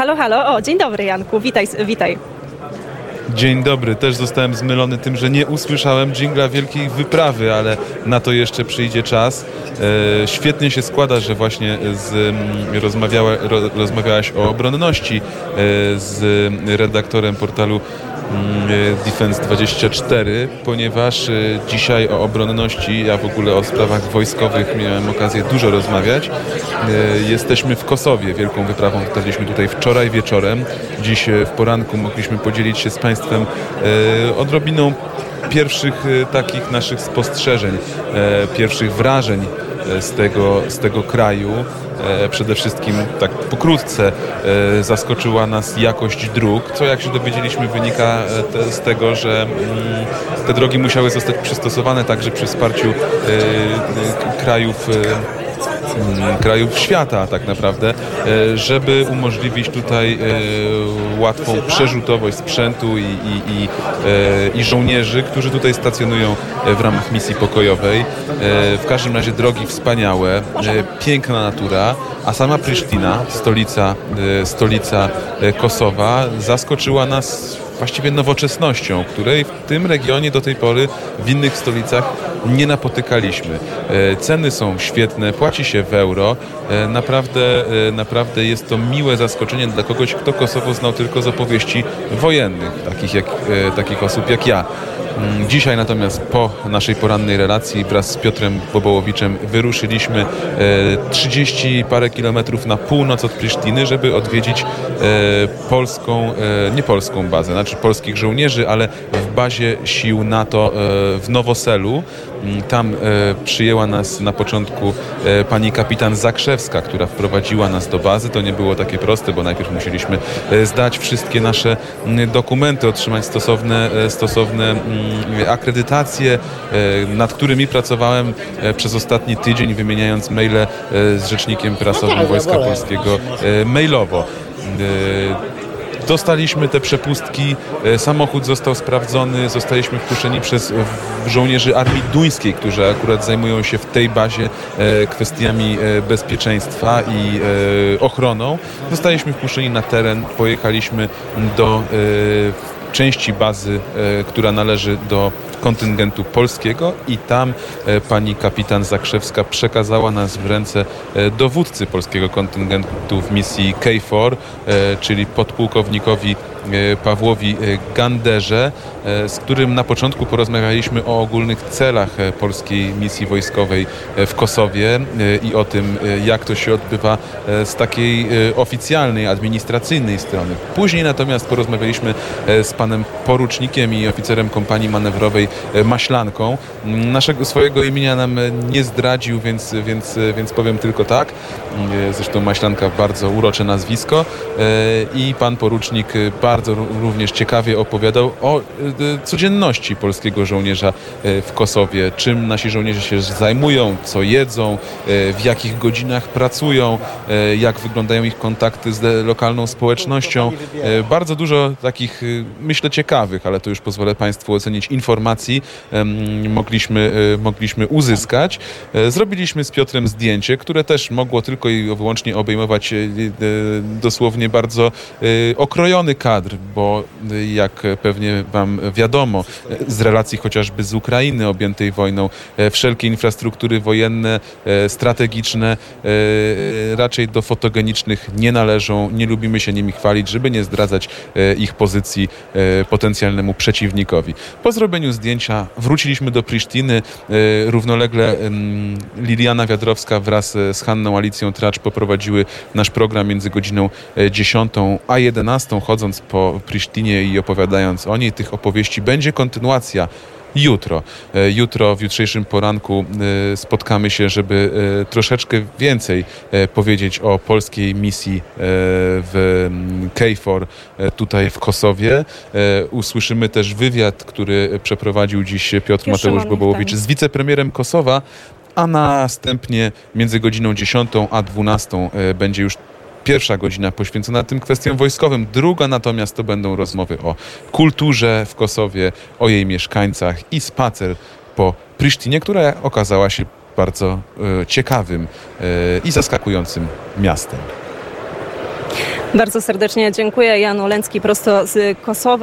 Halo, halo. O, dzień dobry Janku, witaj, witaj. Dzień dobry. Też zostałem zmylony tym, że nie usłyszałem dżingla Wielkiej Wyprawy, ale na to jeszcze przyjdzie czas. E, świetnie się składa, że właśnie z, rozmawiała, ro, rozmawiałaś o obronności e, z redaktorem portalu Defense 24, ponieważ e, dzisiaj o obronności, a w ogóle o sprawach wojskowych miałem okazję dużo rozmawiać. E, Jesteśmy w Kosowie, wielką wyprawą dotarliśmy tutaj wczoraj wieczorem. Dziś w poranku mogliśmy podzielić się z Państwem odrobiną pierwszych takich naszych spostrzeżeń, pierwszych wrażeń z tego, z tego kraju. E, Przede wszystkim, tak pokrótce, e, zaskoczyła nas jakość dróg, co jak się dowiedzieliśmy wynika e, z tego, że mm, te drogi musiały zostać przystosowane także przy wsparciu krajów krajów świata tak naprawdę, e, żeby umożliwić tutaj e, łatwą przerzutowość sprzętu i, i, i, e, i żołnierzy, którzy tutaj stacjonują w ramach misji pokojowej. W każdym razie drogi wspaniałe, piękna natura, a sama Prysztina, stolica, stolica Kosowa, zaskoczyła nas właściwie nowoczesnością, której w tym regionie do tej pory w innych stolicach nie napotykaliśmy. E, Ceny są świetne, płaci się w euro. E, Naprawdę, e, naprawdę jest to miłe zaskoczenie dla kogoś, kto Kosowo znał tylko z opowieści wojennych, takich, jak, takich osób jak ja. Mm, Dzisiaj natomiast po naszej porannej relacji wraz z Piotrem Bobołowiczem wyruszyliśmy e, 30 parę kilometrów na północ od Prisztiny, żeby odwiedzić e, polską, e, nie polską bazę, znaczy polskich żołnierzy, ale w bazie sił NATO e, w Nowoselu. Tam e, przyjęła nas na początku e, pani kapitan Zakrzewska, która wprowadziła nas do bazy. To nie było takie proste, bo najpierw musieliśmy e, zdać wszystkie nasze dokumenty, otrzymać stosowne, stosowne akredytacje, nad którymi pracowałem przez ostatni tydzień, wymieniając maile z rzecznikiem prasowym Wojska Polskiego e, mailowo. Dostaliśmy te przepustki, e, samochód został sprawdzony, zostaliśmy wpuszczeni przez żołnierzy armii duńskiej, którzy akurat zajmują się w tej bazie e, kwestiami e, bezpieczeństwa i ochroną. Zostaliśmy wpuszczeni na teren, pojechaliśmy do części bazy, która należy do kontyngentu polskiego i tam e, pani kapitan Zakrzewska przekazała nas w ręce e, dowódcy polskiego kontyngentu w misji KFOR, e, czyli podpułkownikowi Pawłowi e, Ganderze, e, z którym na początku porozmawialiśmy o ogólnych celach e, polskiej misji wojskowej e, w Kosowie e, i o tym, e, jak to się odbywa e, z takiej e, oficjalnej, administracyjnej strony. Później natomiast porozmawialiśmy e, z panem porucznikiem i oficerem kompanii manewrowej e, Maślanką. Mm, Naszego swojego imienia nam e, nie zdradził, więc, więc, e, więc powiem tylko tak. E, Zresztą Maślanka bardzo urocze nazwisko e, i pan porucznik e, bardzo ró- również ciekawie opowiadał o e, codzienności polskiego żołnierza e, w Kosowie, czym nasi żołnierze się zajmują, co jedzą, w jakich godzinach pracują, jak wyglądają ich kontakty z lokalną społecznością. Bardzo dużo takich, myślę, ciekawych, ale to już pozwolę Państwu ocenić informacji, mogliśmy, mogliśmy uzyskać. Zrobiliśmy z Piotrem zdjęcie, które też mogło tylko i wyłącznie obejmować dosłownie bardzo okrojony kadr, bo e, jak pewnie Wam wiadomo, z relacji chociażby z Ukrainy objętej wojną, e, wszelkie infrastruktury wojenne, e, strategiczne e, raczej do fotogenicznych nie należą. Nie lubimy się nimi chwalić, żeby nie zdradzać ich pozycji potencjalnemu przeciwnikowi. Po zrobieniu zdjęcia wróciliśmy do Prisztiny. Równolegle Liliana Wiadrowska wraz z Hanną Alicją Tracz poprowadziły nasz program między godziną e, 10 a 11, chodząc po Prisztinie i opowiadając o niej. Tych opowieści będzie kontynuacja jutro. E, Jutro w jutrzejszym poranku e, spotkamy się, żeby e, troszeczkę więcej powiedzieć o polskiej misji w KFOR tutaj w Kosowie. Usłyszymy też wywiad, który przeprowadził dziś Piotr Mateusz Bobołowicz z wicepremierem Kosowa, a następnie między godziną 10 a 12 e, będzie już Pierwsza godzina poświęcona tym kwestiom wojskowym, druga natomiast to będą rozmowy o kulturze w Kosowie, o jej mieszkańcach i spacer po Prisztinie, która okazała się bardzo e, ciekawym e, i zaskakującym miastem. Bardzo serdecznie dziękuję. Jan Olencki prosto z Kosowa.